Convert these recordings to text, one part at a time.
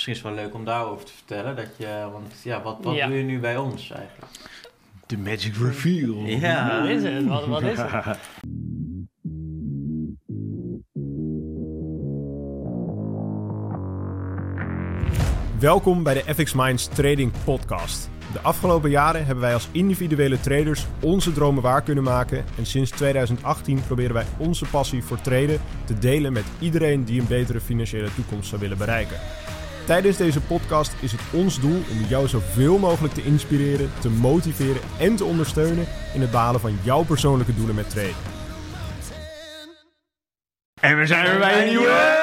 Misschien is het wel leuk om daarover te vertellen. Dat je, want ja, wat, wat Ja. doe je nu bij ons eigenlijk? De magic reveal. Ja. Wat is het? Wat, wat is het? Welkom bij de FX Minds Trading Podcast. De afgelopen jaren hebben wij als individuele traders onze dromen waar kunnen maken. En sinds 2018 proberen wij onze passie voor traden te delen met iedereen die een betere financiële toekomst zou willen bereiken. Tijdens deze podcast is het ons doel om jou zoveel mogelijk te inspireren, te motiveren en te ondersteunen in het behalen van jouw persoonlijke doelen met traden. En we zijn weer bij een nieuwe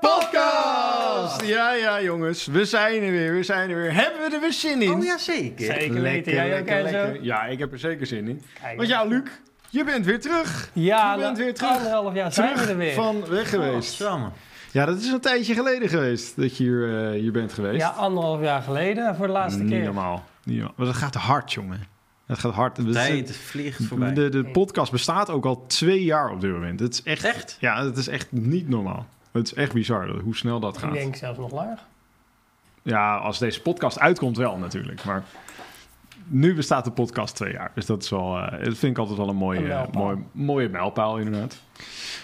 podcast! Ja, ja, jongens. We zijn er weer, we zijn er weer. Hebben we er weer zin in? Oh ja, zeker. Zeker weten. Jij ook en zo? Ja, ik heb er zeker zin in. Kijk, Want ja, Luc, je bent weer terug. ja, je bent weer terug. Anderhalf jaar zijn we er weer. van weg geweest. Samen. Ja, dat is een tijdje geleden geweest dat je hier, eh, hier bent geweest. Ja, anderhalf jaar geleden voor de laatste Niet keer. normaal. Niet normaal. Maar dat gaat hard, jongen. Dat gaat hard. Zijn- Tijd vliegt voorbij. De, de podcast bestaat ook al twee jaar op dit moment. Het is echt, Echt? Ja, het is echt niet normaal. Het is echt bizar hoe snel dat Ik gaat. denk zelfs nog langer. Ja, als deze podcast uitkomt wel natuurlijk. Maar nu bestaat de podcast twee jaar. Dus dat is wel, eh, dat vind ik altijd wel een mooie, Een mijlpaal. mooie, mooie mijlpaal inderdaad.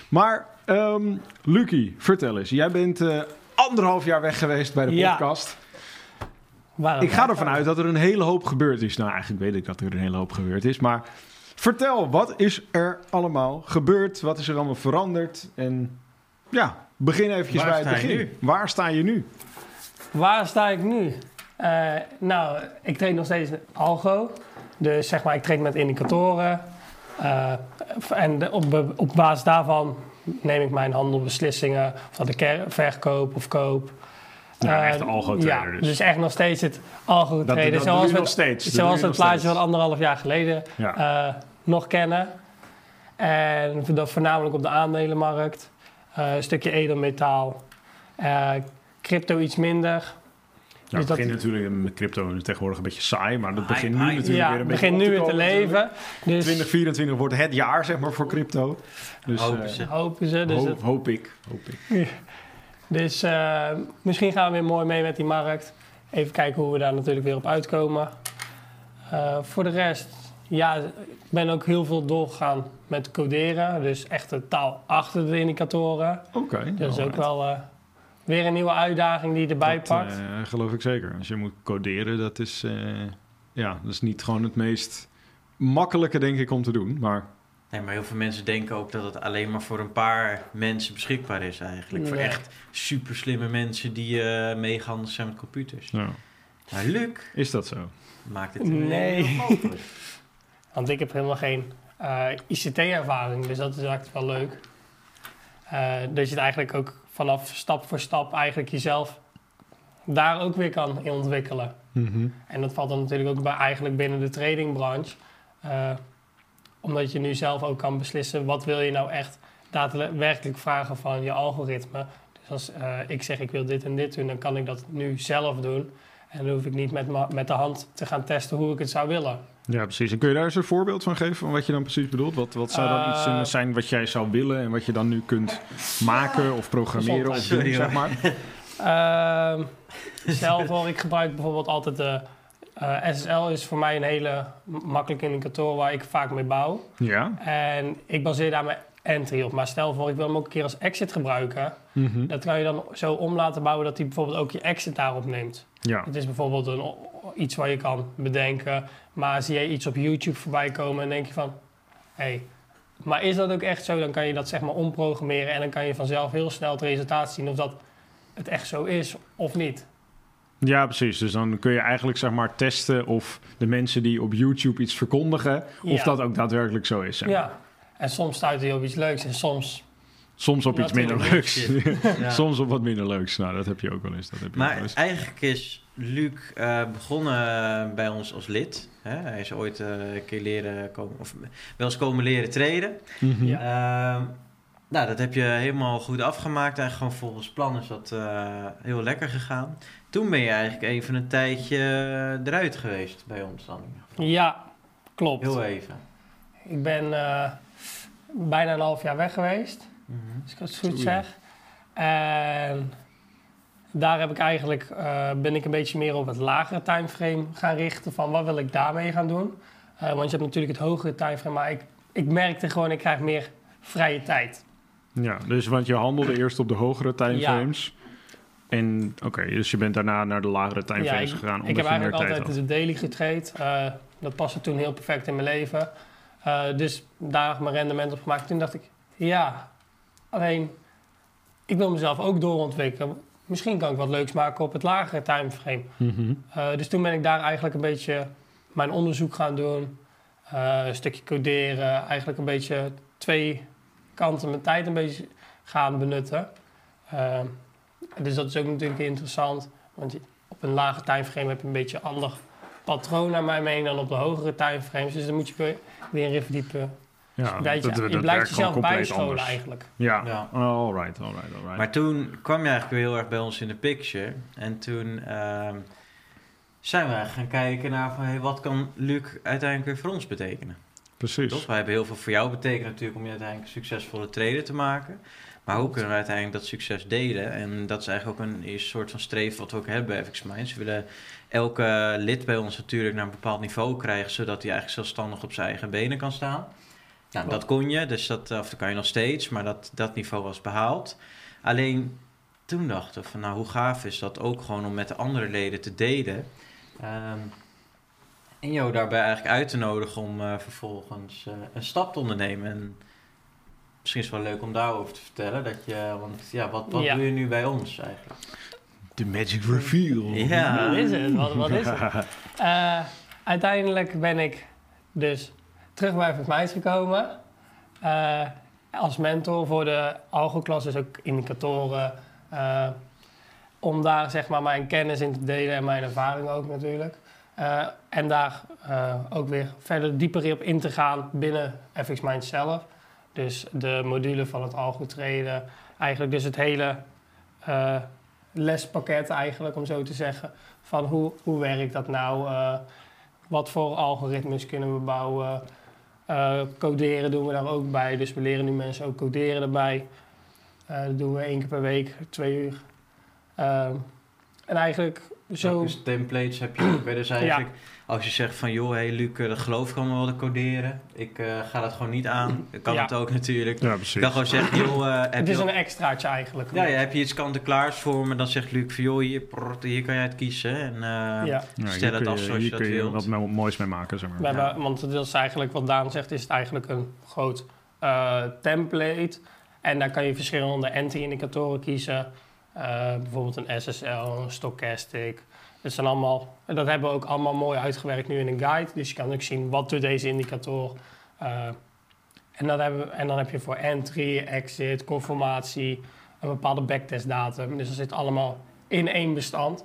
Maar, ehm Lucky, vertel eens. Jij bent eh, anderhalf jaar weg geweest bij de Ja. podcast. Waarom Ik ga ervan uit dat er een hele hoop gebeurd is. Nou, eigenlijk weet ik dat er een hele hoop gebeurd is. Maar vertel, wat is er allemaal gebeurd? Wat is er allemaal veranderd? En ja, begin eventjes Waar bij het begin. nu? Waar sta je nu? Waar sta ik nu? Eh, nou, ik train nog steeds met Algo. Dus zeg maar, ik train met indicatoren. Eh, en op, op basis daarvan neem ik mijn handelbeslissingen. Of dat ik er- verkoop of koop. Ja, Eh, echt algo-trader ja, dus. dus echt nog steeds het Algo Dat, traden. dat doe zoals we, nog steeds. Zoals je het plaatje van anderhalf jaar geleden Ja. eh, nog kennen. En dat voornamelijk op de aandelenmarkt. Eh, een stukje edelmetaal. Eh, crypto iets minder. Ja, dus het dat- begint natuurlijk met crypto tegenwoordig een beetje saai, maar dat begint nu natuurlijk ja, weer een begint nu weer te leven. Dus 2024 wordt het jaar, zeg maar, voor crypto. Dus Hopen eh, ze. hopen ze. Dus, hoop, het- hoop ik. Hoop ik. dus eh, misschien gaan we weer mooi mee met die markt. Even kijken hoe we daar natuurlijk weer op uitkomen. Eh, voor de rest, ja, ik ben ook heel veel doorgegaan met coderen. Dus echt de taal achter de indicatoren. Oké. Dat is ook wel weer een nieuwe uitdaging die je erbij Dat, pakt. eh, geloof ik zeker. Als je moet coderen, dat is, eh, ja, dat is niet gewoon het meest makkelijke, denk ik, om te doen. Maar Nee, maar heel veel mensen denken ook dat het alleen maar voor een paar mensen beschikbaar is eigenlijk. Voor echt super slimme mensen die eh meegaan zijn met computers. ja. Maar Luc is dat zo? maakt het Nee. heel mogelijk. Want ik heb helemaal geen eh, ICT-ervaring, dus dat is eigenlijk wel leuk. Eh, dat je het eigenlijk ook vanaf stap voor stap eigenlijk jezelf daar ook weer kan in ontwikkelen. Mhm. En dat valt dan natuurlijk ook bij, eigenlijk binnen de tradingbranche. Eh, omdat je nu zelf ook kan beslissen wat wil je nou echt daadwerkelijk vragen van je algoritme. Dus als eh, ik zeg ik wil dit en dit doen, dan kan ik dat nu zelf doen. En dan hoef ik niet met, met de hand te gaan testen hoe ik het zou willen. Ja, precies. En kun je daar eens een voorbeeld van geven van wat je dan precies bedoelt? Wat, wat zou dan Eh, iets in- zijn wat jij zou willen en wat je dan nu kunt maken of programmeren of doen, zeg maar? Ehm zelf hoor, ik gebruik bijvoorbeeld altijd de eh, SSL is voor mij een hele makkelijke indicator waar ik vaak mee bouw. Ja. En ik baseer daar mijn entry op. Maar stel voor, ik wil hem ook een keer als exit gebruiken. Mhm. Dat kan je dan zo om laten bouwen dat hij bijvoorbeeld ook je exit daarop neemt. Ja. Het is bijvoorbeeld een, iets waar je kan bedenken. Maar zie je iets op YouTube voorbij komen en denk je van... Hé, hey, maar is dat ook echt zo? Dan kan je dat zeg maar omprogrammeren en dan kan je vanzelf heel snel het resultaat zien of dat het echt zo is of niet. ja, precies. Dus dan kun je eigenlijk zeg maar testen of de mensen die op YouTube iets verkondigen, of Ja. dat ook daadwerkelijk zo is. zeg maar. Ja, en soms stuit hij op iets leuks en soms... Soms op iets minder leuks. Ja. Soms op wat minder leuks. Nou, dat heb je ook wel eens. Dat heb je ook wel Maar eens. eigenlijk is Luc eh, begonnen bij ons als lid. Hè? Hij is ooit eh, een keer leren komen, of wel eens komen leren treden. Mhm. Ja. Ehm, nou, dat heb je helemaal goed afgemaakt. En gewoon volgens plan is dat eh, heel lekker gegaan. Toen ben je eigenlijk even een tijdje eruit geweest bij ons dan. Ja, klopt. Heel even. Ik ben eh, bijna een half jaar weg geweest. Mhm. als ik het goed zeg. En daar heb ik eigenlijk, eh, ben ik een beetje meer op het lagere timeframe gaan richten van wat wil ik daarmee gaan doen. Eh, want je hebt natuurlijk het hogere timeframe, maar ik, ik merkte gewoon, ik krijg meer vrije tijd. Ja, dus want je handelde eerst op de hogere timeframes. En oké, dus je bent daarna naar de lagere timeframes Ja, ik- gegaan Ik heb je meer eigenlijk tijd altijd had. de daily getraind. Eh, dat paste toen heel perfect in mijn leven. Dus daar mijn rendement op gemaakt. Toen dacht ik, ja, alleen ik wil mezelf ook doorontwikkelen. Misschien kan ik wat leuks maken op het lagere timeframe. Mhm. Eh, dus toen ben ik daar eigenlijk een beetje mijn onderzoek gaan doen. Eh, een stukje coderen. Eigenlijk een beetje twee kanten mijn tijd een beetje gaan benutten. Eh, dus dat is ook natuurlijk interessant. Want op een lage timeframe heb je een beetje een ander patroon naar mijn mening dan op de hogere timeframes. Dus dan moet je weer, weer in verdiepen. Ja, Een beetje- dat, dat je blijft gewoon jezelf compleet bijscholen anders. eigenlijk. Ja, Ja. alright, alright, alright. Maar toen kwam je eigenlijk weer heel erg bij ons in de picture. En toen ehm, zijn we eigenlijk gaan kijken naar van, hey, wat kan Luc uiteindelijk weer voor ons betekenen. Precies. Toch? Wij hebben heel veel voor jou betekend natuurlijk om je uiteindelijk een succesvolle trader te maken. Maar hoe kunnen we uiteindelijk dat succes delen? En dat is eigenlijk ook een eerste soort van streven wat we ook hebben bij FX Minds. We willen elke lid bij ons natuurlijk naar een bepaald niveau krijgen, zodat hij eigenlijk zelfstandig op zijn eigen benen kan staan. Nou, dat kon je, dus dat, of dat kan je nog steeds, maar dat, dat niveau was behaald. Alleen toen dachten we van, nou, hoe gaaf is dat ook gewoon om met de andere leden te delen. Ehm, en jou daarbij eigenlijk uit te nodigen om eh, vervolgens eh, een stap te ondernemen. En misschien is het wel leuk om daarover te vertellen. Dat je, want ja, wat, wat Ja. doe je nu bij ons eigenlijk? The magic reveal. Ja. Wat is het? Wat, wat is het? Eh, uiteindelijk ben ik dus terug bij FX gekomen. eh, als mentor voor de algoklas, dus ook indicatoren. eh, om daar zeg maar mijn kennis in te delen en mijn ervaring ook natuurlijk. Eh, en daar ook weer verder dieper op in te gaan binnen FX Mind zelf. Dus de module van het algotreden. Eigenlijk dus het hele lespakket eigenlijk, om zo te zeggen. Van hoe, hoe werkt dat nou? wat voor algoritmes kunnen we bouwen? Eh, coderen doen we daar ook bij. Dus we leren nu mensen ook coderen erbij. Eh, dat doen we één keer per week, twee uur. Ehm, en eigenlijk zo... Welke templates heb je ook? Dus eigenlijk, als je zegt van, joh, hey Luc, eh, dat geloof ik allemaal wel te coderen. Ik eh, ga dat gewoon niet aan. Ik kan Ja. het ook natuurlijk. Ja, Ik precies. kan gewoon zeggen, joh, eh, heb Het je is een extraatje eigenlijk. ja, ja, heb je iets kant-en-klaars voor me? Dan zegt Luc van, joh, hier, prrrt, hier kan jij het kiezen. En eh, Ja. Stel hier het af zoals je hier dat kun wilt. wat mo- moois mee maken, zeg maar. We hebben, want dat is eigenlijk wat Daan zegt, is het eigenlijk een groot eh, template. En daar kan je verschillende anti-indicatoren kiezen. Eh, bijvoorbeeld een SSL, een stochastic. Dat, zijn allemaal, en dat hebben we ook allemaal mooi uitgewerkt nu in een guide. Dus je kan ook zien wat doet deze indicator. Eh, en, dan hebben we, en dan heb je voor entry, exit, conformatie, een bepaalde backtestdatum. Dus dat zit allemaal in één bestand.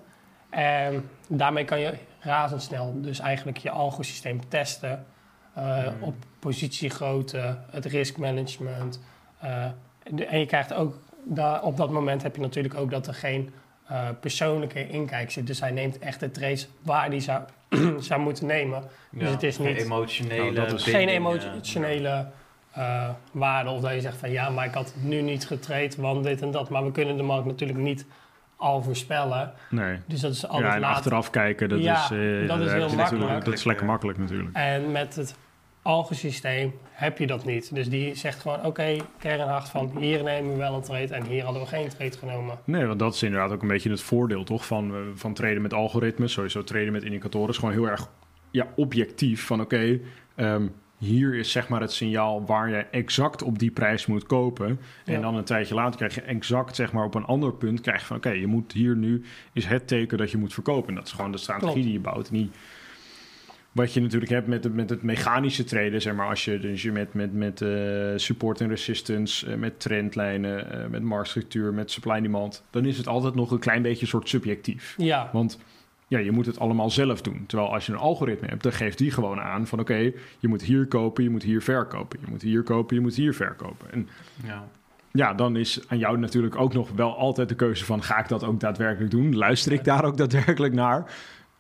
En daarmee kan je razendsnel dus eigenlijk je algosysteem testen. eh, Hmm. Op positiegrootte, het riskmanagement. eh, de- en je krijgt ook, daar, op dat moment heb je natuurlijk ook dat er geen eh, persoonlijke inkijk zit. Dus hij neemt echt de trades waar hij zou, zou moeten nemen. Dus het is geen niet- emotionele Nou, dat is- Geen emotionele eh, waarde. Of dat je zegt van ja, maar ik had nu niet getraind, want dit en dat. Maar we kunnen de markt natuurlijk niet al voorspellen. Nee. Dus dat is altijd Ja, en later. achteraf kijken, dat Ja, is, eh, dat is heel makkelijk. Dat is lekker makkelijk natuurlijk. En met het algosysteem heb je dat niet. Dus die zegt gewoon, oké, kernhard van hier nemen we wel een trade en hier hadden we geen trade genomen. Nee, want dat is inderdaad ook een beetje het voordeel toch van, eh, van traden met algoritmes. Sowieso traden met indicatoren is gewoon heel erg ja, objectief. Van oké, ehm, hier is zeg maar het signaal waar je exact op die prijs moet kopen. En Ja. dan een tijdje later krijg je exact zeg maar op een ander punt krijg je van oké, je moet hier nu is het teken dat je moet verkopen. En dat is gewoon de strategie Klopt. die je bouwt. En niet wat je natuurlijk hebt met, het- met het mechanische traden, zeg maar, als je, dus je met, met, met eh, support en resistance, eh, met trendlijnen, eh, met marktstructuur, met supply en demand, dan is het altijd nog een klein beetje een soort subjectief. Ja, Want ja, je moet het allemaal zelf doen. Terwijl als je een algoritme hebt, dan geeft die gewoon aan van oké, je moet hier kopen, je moet hier verkopen. Je moet hier kopen, je moet hier verkopen. En Ja. ja, dan is aan jou natuurlijk ook nog wel altijd de keuze van ga ik dat ook daadwerkelijk doen? Luister ik daar ook daadwerkelijk naar?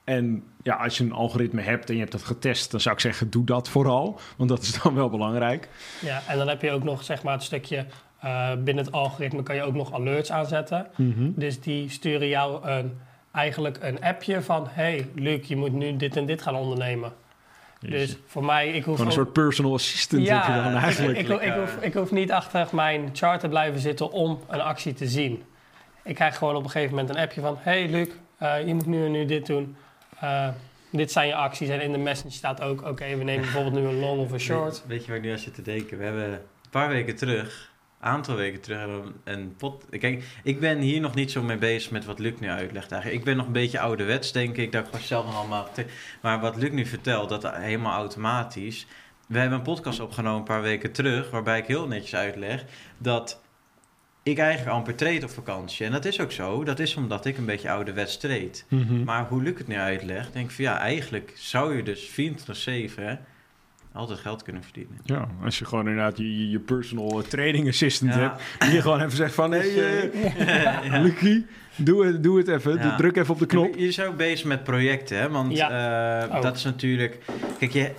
En ja, als je een algoritme hebt en je hebt dat getest, dan zou ik zeggen, doe dat vooral. Want dat is dan wel belangrijk. ja, en dan heb je ook nog zeg maar het stukje Eh, binnen het algoritme kan je ook nog alerts aanzetten. Mhm. Dus die sturen jou een, eigenlijk een appje van... hey, Luc, je moet nu dit en dit gaan ondernemen. Dus voor mij, ik hoef Gewoon een ook- soort personal assistant heb je dan eigenlijk. Ik, ik, ik, hoef, ik hoef niet achter mijn chart te blijven zitten om een actie te zien. Ik krijg gewoon op een gegeven moment een appje van... Hey Luc, eh, je moet nu en nu dit doen. Eh, dit zijn je acties. En in de message staat ook... Oké, we nemen bijvoorbeeld nu een long of een short. Weet, weet je waar ik nu aan zit te denken? We hebben een paar weken terug, een aantal weken terug, hebben we een pot... Kijk, ik ben hier nog niet zo mee bezig met wat Luc nu uitlegt eigenlijk. Ik ben nog een beetje ouderwets, denk ik, dat ik zelf nog allemaal... Maar wat Luc nu vertelt, dat helemaal automatisch... We hebben een podcast opgenomen een paar weken terug, waarbij ik heel netjes uitleg dat ik eigenlijk amper treed op vakantie. En dat is ook zo. Dat is omdat ik een beetje ouderwets treed. Mhm. Maar hoe Luc het nu uitlegt, denk ik van ja, eigenlijk zou je dus 24-7 hè, altijd geld kunnen verdienen. Ja, als je gewoon inderdaad je, je- je personal eh, training assistant Ja. hebt. Die je gewoon even zegt van... Hé, hey, eh, Ja. Lucie, doe het, doe het even. Ja. Druk even op de knop. Je is ook bezig met projecten, hè? Want eh, dat is natuurlijk. Kijk, je,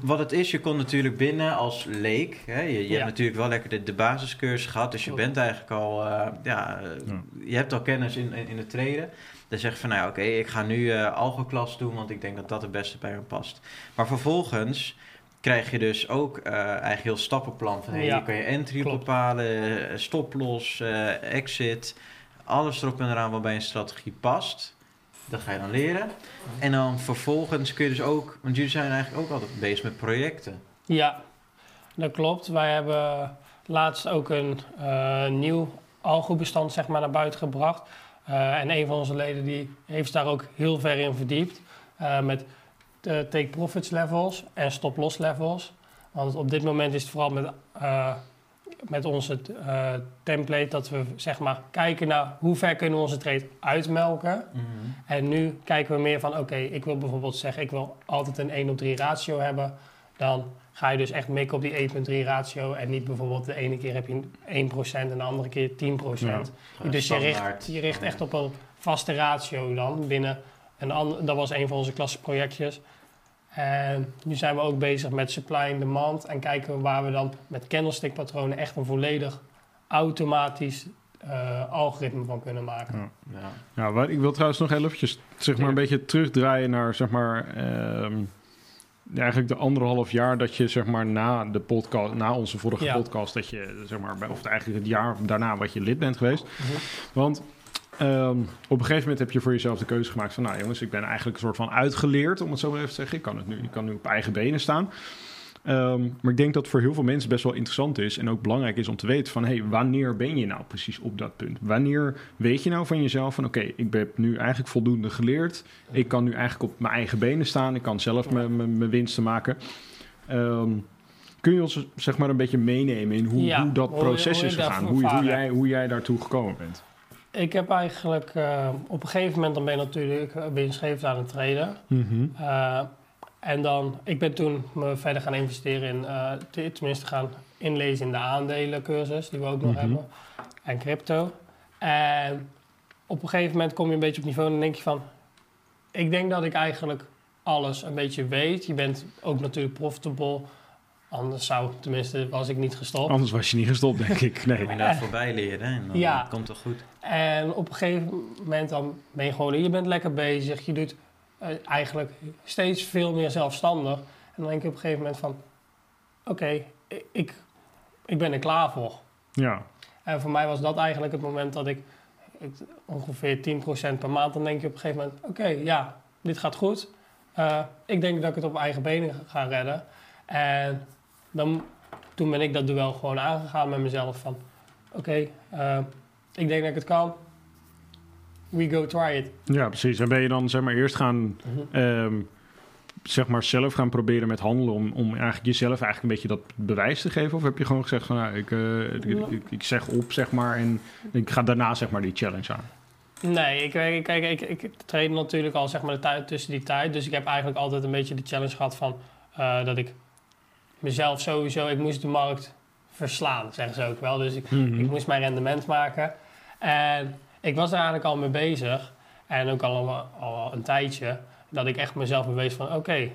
wat het is, je komt natuurlijk binnen als leek. Hè? Je, je Ja. hebt natuurlijk wel lekker de, de basiscursus gehad, dus je bent eigenlijk al. eh, ja, eh, Ja. je hebt al kennis in, in, in het treden. Dan zeg je van, nou ja, oké, ik ga nu eh algoklas doen, want ik denk dat dat het beste bij me past. Maar vervolgens krijg je dus ook eh, eigenlijk heel stappenplan van, hey, Ja, hier kan je entry klopt. bepalen, stoploss, eh, exit, alles erop en eraan wat bij een strategie past. Dat ga je dan leren. En dan vervolgens kun je dus ook, want jullie zijn eigenlijk ook altijd bezig met projecten. Ja, dat klopt. Wij hebben laatst ook een eh, nieuw algo-bestand zeg maar, naar buiten gebracht. Eh, en een van onze leden die heeft daar ook heel ver in verdiept. eh, met take profits levels en stop loss levels. Want op dit moment is het vooral met, met onze eh, template dat we zeg maar kijken naar hoe ver kunnen we onze trade uitmelken. En nu kijken we meer van, oké, ik wil bijvoorbeeld zeggen, ik wil altijd een 1 op 3 ratio hebben. Dan ga je dus echt mikken op die 1.3 ratio en niet bijvoorbeeld de ene keer heb je 1% en de andere keer 10%. Ja. Dus je richt, je richt echt op een vaste ratio dan binnen een ander, dat was een van onze klasseprojectjes. En nu zijn we ook bezig met supply en demand en kijken we waar we dan met candlestick patronen echt een volledig automatisch eh, algoritme van kunnen maken. Ja. Ja. Wat, ik wil trouwens nog heel eventjes zeg maar, een beetje terugdraaien naar zeg maar, ehm, eigenlijk de anderhalf jaar dat je zeg maar, na, de podcast, na onze vorige Ja. podcast, dat je, zeg maar, of eigenlijk het jaar daarna wat je lid bent geweest. Mhm. Want ehm, op een gegeven moment heb je voor jezelf de keuze gemaakt van, nou jongens, ik ben eigenlijk een soort van uitgeleerd, om het zo maar even te zeggen. Ik kan, het nu, ik kan nu op eigen benen staan. Ehm, maar ik denk dat voor heel veel mensen best wel interessant is en ook belangrijk is om te weten van, hey, wanneer ben je nou precies op dat punt? Wanneer weet je nou van jezelf van, oké, ik heb nu eigenlijk voldoende geleerd. Ik kan nu eigenlijk op mijn eigen benen staan. Ik kan zelf mijn- winsten maken. Ehm, kun je ons zeg maar een beetje meenemen in hoe, Ja, hoe dat proces hoe is gegaan? Hoe, hoe, jij, hoe jij daartoe gekomen bent? Ik heb eigenlijk eh, op een gegeven moment dan ben je natuurlijk eh, winstgevend aan het traden. Eh, en dan, ik ben toen me verder gaan investeren in, te- tenminste gaan inlezen in de aandelencursus die we ook nog Mhm. hebben. En crypto. En op een gegeven moment kom je een beetje op niveau en dan denk je van, ik denk dat ik eigenlijk alles een beetje weet. Je bent ook natuurlijk profitable. Anders zou, tenminste, was ik niet gestopt. Anders was je niet gestopt, denk ik. Nee. Moet je daar voorbij leren en dan Ja. komt het goed. En op een gegeven moment dan ben je gewoon, je bent lekker bezig. Je doet eh, eigenlijk steeds veel meer zelfstandig. En dan denk je op een gegeven moment van, oké, ik, ik ben er klaar voor. Ja, En voor mij was dat eigenlijk het moment dat ik, ik ongeveer 10% per maand, dan denk je op een gegeven moment, oké, ja, dit gaat goed. Eh, ik denk dat ik het op eigen benen ga redden. En dan, toen ben ik dat duel gewoon aangegaan met mezelf van, oké, eh, ik denk dat ik het kan. We go try it. ja, precies. En ben je dan zeg maar eerst gaan, ehm, zeg maar zelf gaan proberen met handelen om, om eigenlijk jezelf eigenlijk een beetje dat bewijs te geven? Of heb je gewoon gezegd van, nou, ik, eh, ik, ik, ik zeg op, zeg maar, en ik ga daarna zeg maar die challenge aan? Nee, ik, ik, kijk, ik, ik train natuurlijk al zeg maar de tijd tussen die tijd. Dus ik heb eigenlijk altijd een beetje de challenge gehad van eh, dat ik mezelf sowieso, ik moest de markt verslaan, zeggen ze ook wel. Dus ik, ik moest mijn rendement maken. En ik was er eigenlijk al mee bezig. En ook al, al een tijdje. Dat ik echt mezelf bewees van oké,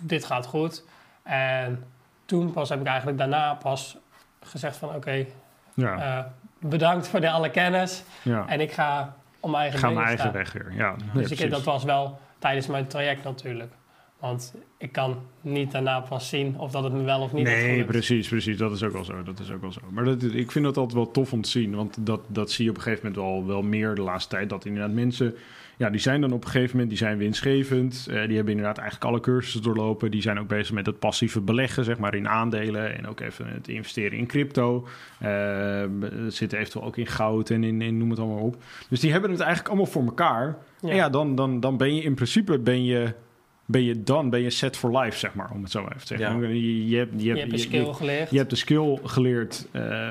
dit gaat goed. En toen pas heb ik eigenlijk daarna pas gezegd van oké, Ja, Eh, bedankt voor de alle kennis. ja. En ik ga om mijn eigen Ga mijn eigen weg weer. Ja, nee, Dus ik, dat was wel tijdens mijn traject natuurlijk. Want ik kan niet daarna pas zien of dat het me wel of niet Nee, precies, precies. Dat is ook wel zo. Dat is ook wel zo. Maar dat, ik vind dat altijd wel tof om te zien. Want dat, dat zie je op een gegeven moment wel, wel meer de laatste tijd. Dat inderdaad mensen, ja, die zijn dan op een gegeven moment, die zijn winstgevend. Eh, die hebben inderdaad eigenlijk alle cursussen doorlopen. Die zijn ook bezig met het passieve beleggen, zeg maar, in aandelen. En ook even het investeren in crypto. Eh, zitten eventueel ook in goud en in, in noem het allemaal op. Dus die hebben het eigenlijk allemaal voor elkaar. Ja. En ja, dan, dan, dan ben je in principe, ben je... Ben je dan, ben je set for life, zeg maar, om het zo even te zeggen. Ja. Je, je, hebt, je, Je hebt, je- skill je- geleerd. je hebt de skill geleerd eh,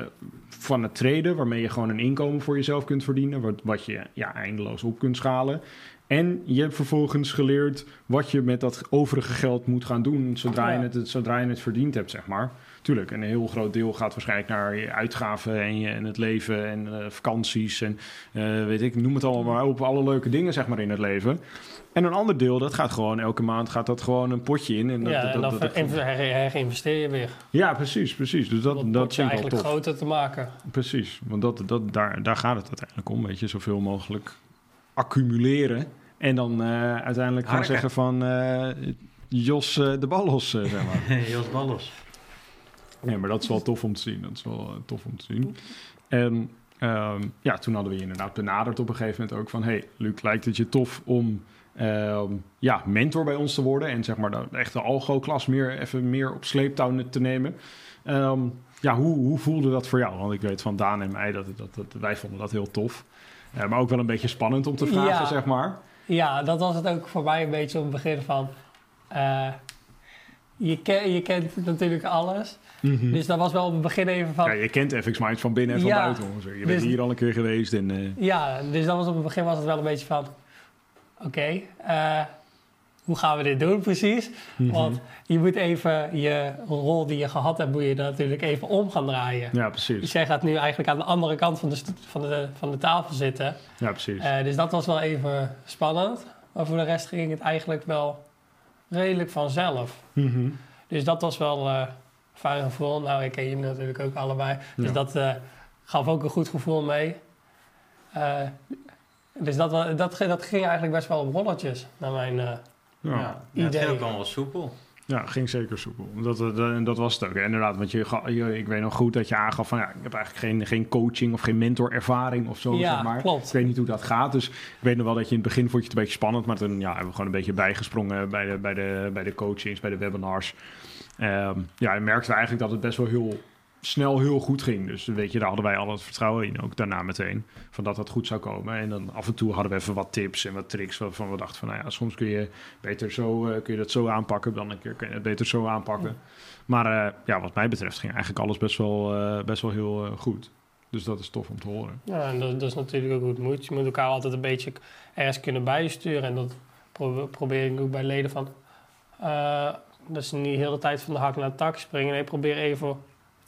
van het traden, waarmee je gewoon een inkomen voor jezelf kunt verdienen, wat, wat je ja, eindeloos op kunt schalen. En je hebt vervolgens geleerd wat je met dat overige geld moet gaan doen zodra, Ja. je, het, zodra je het verdiend hebt, zeg maar. Tuurlijk, en een heel groot deel gaat waarschijnlijk naar je uitgaven en, je, en het leven en eh, vakanties en eh, weet ik, noem het allemaal maar op, alle leuke dingen zeg maar in het leven. En een ander deel, dat gaat gewoon elke maand gaat dat gewoon een potje in. En dat, ja, dat, en dat, dat- herinvesteer je weer. ja, precies, precies. Dus dat, dat vind wel eigenlijk tof. groter te maken. Precies, want dat, dat, daar, daar gaat het uiteindelijk om. Weet je, zoveel mogelijk accumuleren. En dan eh, uiteindelijk gaan zeggen van Jos de ballos, zeg maar. Jos Ballos. Nee, maar dat is wel tof om te zien. Dat is wel eh, tof om te zien. En ehm, ja, toen hadden we je inderdaad benaderd op een gegeven moment ook van... hey, Luc, lijkt het je tof om ehm, ja, mentor bij ons te worden... en zeg maar de echte algo-klas meer, even meer op sleeptouw te nemen... Ehm, ja, hoe, hoe voelde dat voor jou? Want ik weet van Daan en mij dat, dat, dat wij vonden dat heel tof. Eh, maar ook wel een beetje spannend om te vragen, Ja. zeg maar. Ja, dat was het ook voor mij een beetje op het begin van... eh, je, ken, je kent natuurlijk alles. Dus dat was wel op het begin even van... Ja, je kent FX Minds van binnen en van Ja. buiten. ongeveer. Je Dus- bent hier al een keer geweest. En, eh, Ja, dus dat was op het begin was het wel een beetje van... Oké, eh, hoe gaan we dit doen precies? Mhm. Want je moet even je rol die je gehad hebt... moet je natuurlijk even om gaan draaien. ja, Dus precies. jij gaat nu eigenlijk aan de andere kant van de, van de, van de tafel zitten. Ja, precies. Eh, dus dat was wel even spannend. Maar voor de rest ging het eigenlijk wel redelijk vanzelf. Mhm. Dus dat was wel eh fijn gevoel. Nou, ik ken je natuurlijk ook allebei. Dus Ja. dat eh, gaf ook een goed gevoel mee. Eh, dus dat, dat, dat ging eigenlijk best wel op rolletjes. Naar mijn, eh, Ja. Ja, ja, het Idee. ging ook allemaal wel soepel. Ja, ging zeker soepel. Dat, dat, en dat was het ook. Inderdaad, want je, je, ik weet nog goed dat je aangaf van... ja, ik heb eigenlijk geen, geen coaching of geen mentorervaring of zo, ja, zeg maar. klopt. Ik weet niet hoe dat gaat, dus ik weet nog wel dat je in het begin vond je het een beetje spannend... maar toen ja, hebben we gewoon een beetje bijgesprongen bij de, bij de, bij de coachings, bij de webinars. Ehm, ja, en merkten we eigenlijk dat het best wel heel snel heel goed ging. Dus weet je, daar hadden wij al het vertrouwen in, ook daarna meteen, van dat dat goed zou komen. En dan af en toe hadden we even wat tips en wat tricks waarvan we dachten van, nou ja, soms kun je beter zo, eh, kun je dat zo aanpakken, dan een keer kun je het beter zo aanpakken. Maar eh, ja, wat mij betreft ging eigenlijk alles best wel, eh, best wel heel goed. Dus dat is tof om te horen. Ja, en dat, dat is natuurlijk ook hoe het moet. Je moet elkaar altijd een beetje ergens kunnen bijsturen. En dat pro- probeer ik ook bij leden van... dat ze niet de hele tijd van de hak naar de tak springen. Nee, probeer even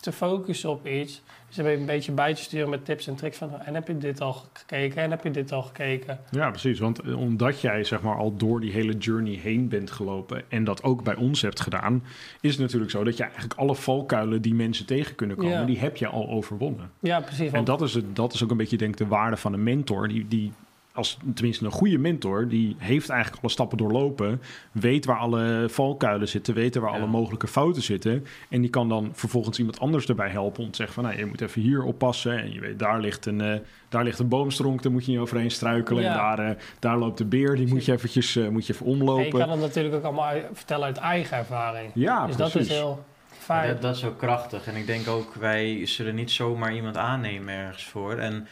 te focussen op iets. Dus dan ben je een beetje bij te sturen met tips en tricks van... En heb je dit al gekeken? En heb je dit al gekeken? Ja, precies. Want eh, omdat jij zeg maar al door die hele journey heen bent gelopen en dat ook bij ons hebt gedaan, is het natuurlijk zo dat je eigenlijk alle valkuilen die mensen tegen kunnen komen, Ja. die heb je al overwonnen. Ja, precies. En dat is, het, dat is ook een beetje denk ik de waarde van een mentor. Die, die als tenminste een goede mentor, die heeft eigenlijk alle stappen doorlopen, weet waar alle valkuilen zitten, weet waar Ja. alle mogelijke fouten zitten. En die kan dan vervolgens iemand anders erbij helpen om te zeggen van, nou, je moet even hier oppassen. En je weet, daar ligt een, eh, daar ligt een boomstronk, daar moet je niet overheen struikelen. Ja. En daar, eh, daar loopt de beer, die moet je eventjes, eh, moet je even en je omlopen. kan het natuurlijk ook allemaal vertellen uit eigen ervaring. Ja, dus precies. dat is heel fijn. dat, dat is ook krachtig. En ik denk ook, wij zullen niet zomaar iemand aannemen ergens voor. En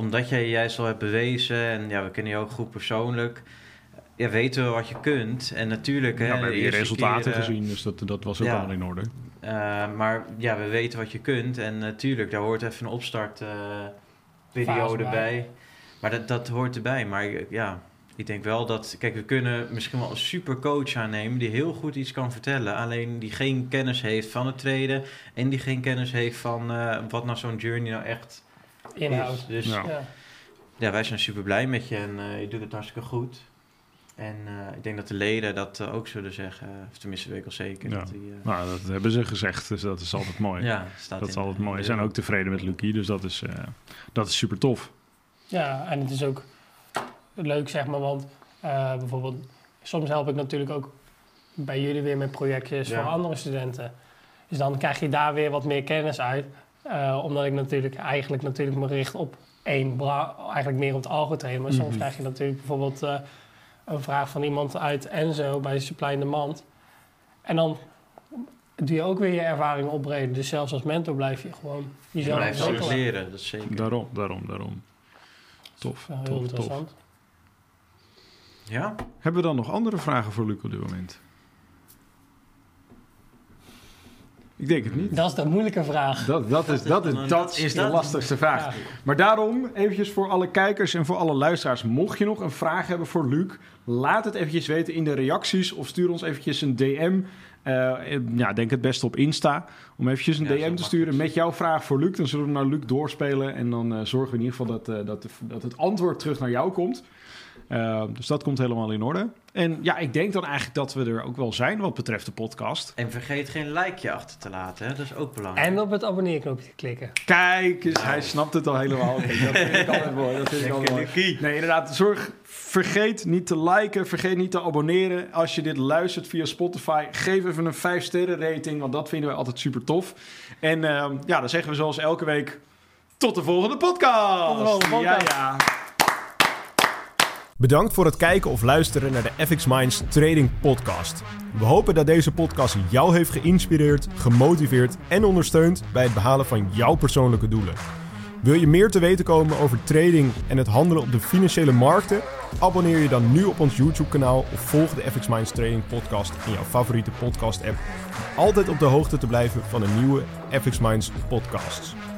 omdat jij je juist al hebt bewezen, en ja, we kennen je ook goed persoonlijk, ja, weten we wat je kunt. En natuurlijk, hè, ja, we de hebben je resultaten keer, gezien, dus dat, dat was ook ja. allemaal in orde. eh, maar ja, we weten wat je kunt. En natuurlijk, daar hoort even een opstartperiode bij. Maar dat, dat hoort erbij. Maar ja, ik denk wel dat... Kijk, we kunnen misschien wel een super coach aannemen... die heel goed iets kan vertellen. Alleen die geen kennis heeft van het treden... en die geen kennis heeft van eh, wat nou zo'n journey nou echt Inhoud. Dus Ja. ja. Ja. wij zijn super blij met je en eh, je doet het hartstikke goed. En eh, ik denk dat de leden dat eh, ook zullen zeggen. Of tenminste, weet ik al zeker. Ja. Dat die, eh, Nou, dat hebben ze gezegd, dus dat is altijd mooi. ja, staat dat is altijd mooi. Ze zijn ook tevreden met Lucky, dus dat is, eh, dat is super tof. Ja, en het is ook leuk, zeg maar, want eh, bijvoorbeeld, soms help ik natuurlijk ook bij jullie weer met projectjes Ja. voor andere studenten. Dus dan krijg je daar weer wat meer kennis uit, eh, omdat ik natuurlijk eigenlijk natuurlijk me richt op één, bra- eigenlijk meer op het algotrainen. Maar soms Mhm. krijg je natuurlijk bijvoorbeeld eh, een vraag van iemand uit Enzo bij Supply in Demand. En dan doe je ook weer je ervaring opbreden. Dus zelfs als mentor blijf je gewoon Je jezelf blijft altijd ontwikkelen. leren, dat is zeker. Daarom, daarom, daarom. Tof, Ja, heel tof, tof. interessant. Ja? Hebben we dan nog andere vragen voor Luc op dit moment? Ik denk het niet. Dat is de moeilijke vraag. Dat, dat, is, dat, is, dat is de lastigste vraag. Maar daarom, eventjes voor alle kijkers en voor alle luisteraars... mocht je nog een vraag hebben voor Luc... laat het eventjes weten in de reacties... of stuur ons eventjes een DM. Eh, ja, denk het beste op Insta. Om eventjes een Ja, DM te sturen met jouw vraag voor Luc. Dan zullen we naar Luc doorspelen. En dan eh, zorgen we in ieder geval dat, eh, dat, de- dat het antwoord terug naar jou komt. Eh, dus dat komt helemaal in orde. En ja, ik denk dan eigenlijk dat we er ook wel zijn wat betreft de podcast. En vergeet geen likeje achter te laten, hè? dat is ook belangrijk. En op het abonneerknopje te klikken. Kijk eens, hij snapt het al helemaal. Dat vind ik altijd mooi. Dat vind ik altijd mooi. Nee, inderdaad. Zorg, vergeet niet te liken. Vergeet niet te abonneren. Als je dit luistert via Spotify, geef even een 5 sterren rating. Want dat vinden we altijd super tof. En ehm, ja, dan zeggen we zoals elke week... Tot de volgende podcast! Tot de volgende podcast. Ja, ja. Bedankt voor het kijken of luisteren naar de FX Minds Trading Podcast. We hopen dat deze podcast jou heeft geïnspireerd, gemotiveerd en ondersteund bij het behalen van jouw persoonlijke doelen. Wil je meer te weten komen over trading en het handelen op de financiële markten? Abonneer je dan nu op ons YouTube-kanaal of volg de FX Minds Trading Podcast in jouw favoriete podcast-app. Om altijd op de hoogte te blijven van de nieuwe FX Minds podcasts.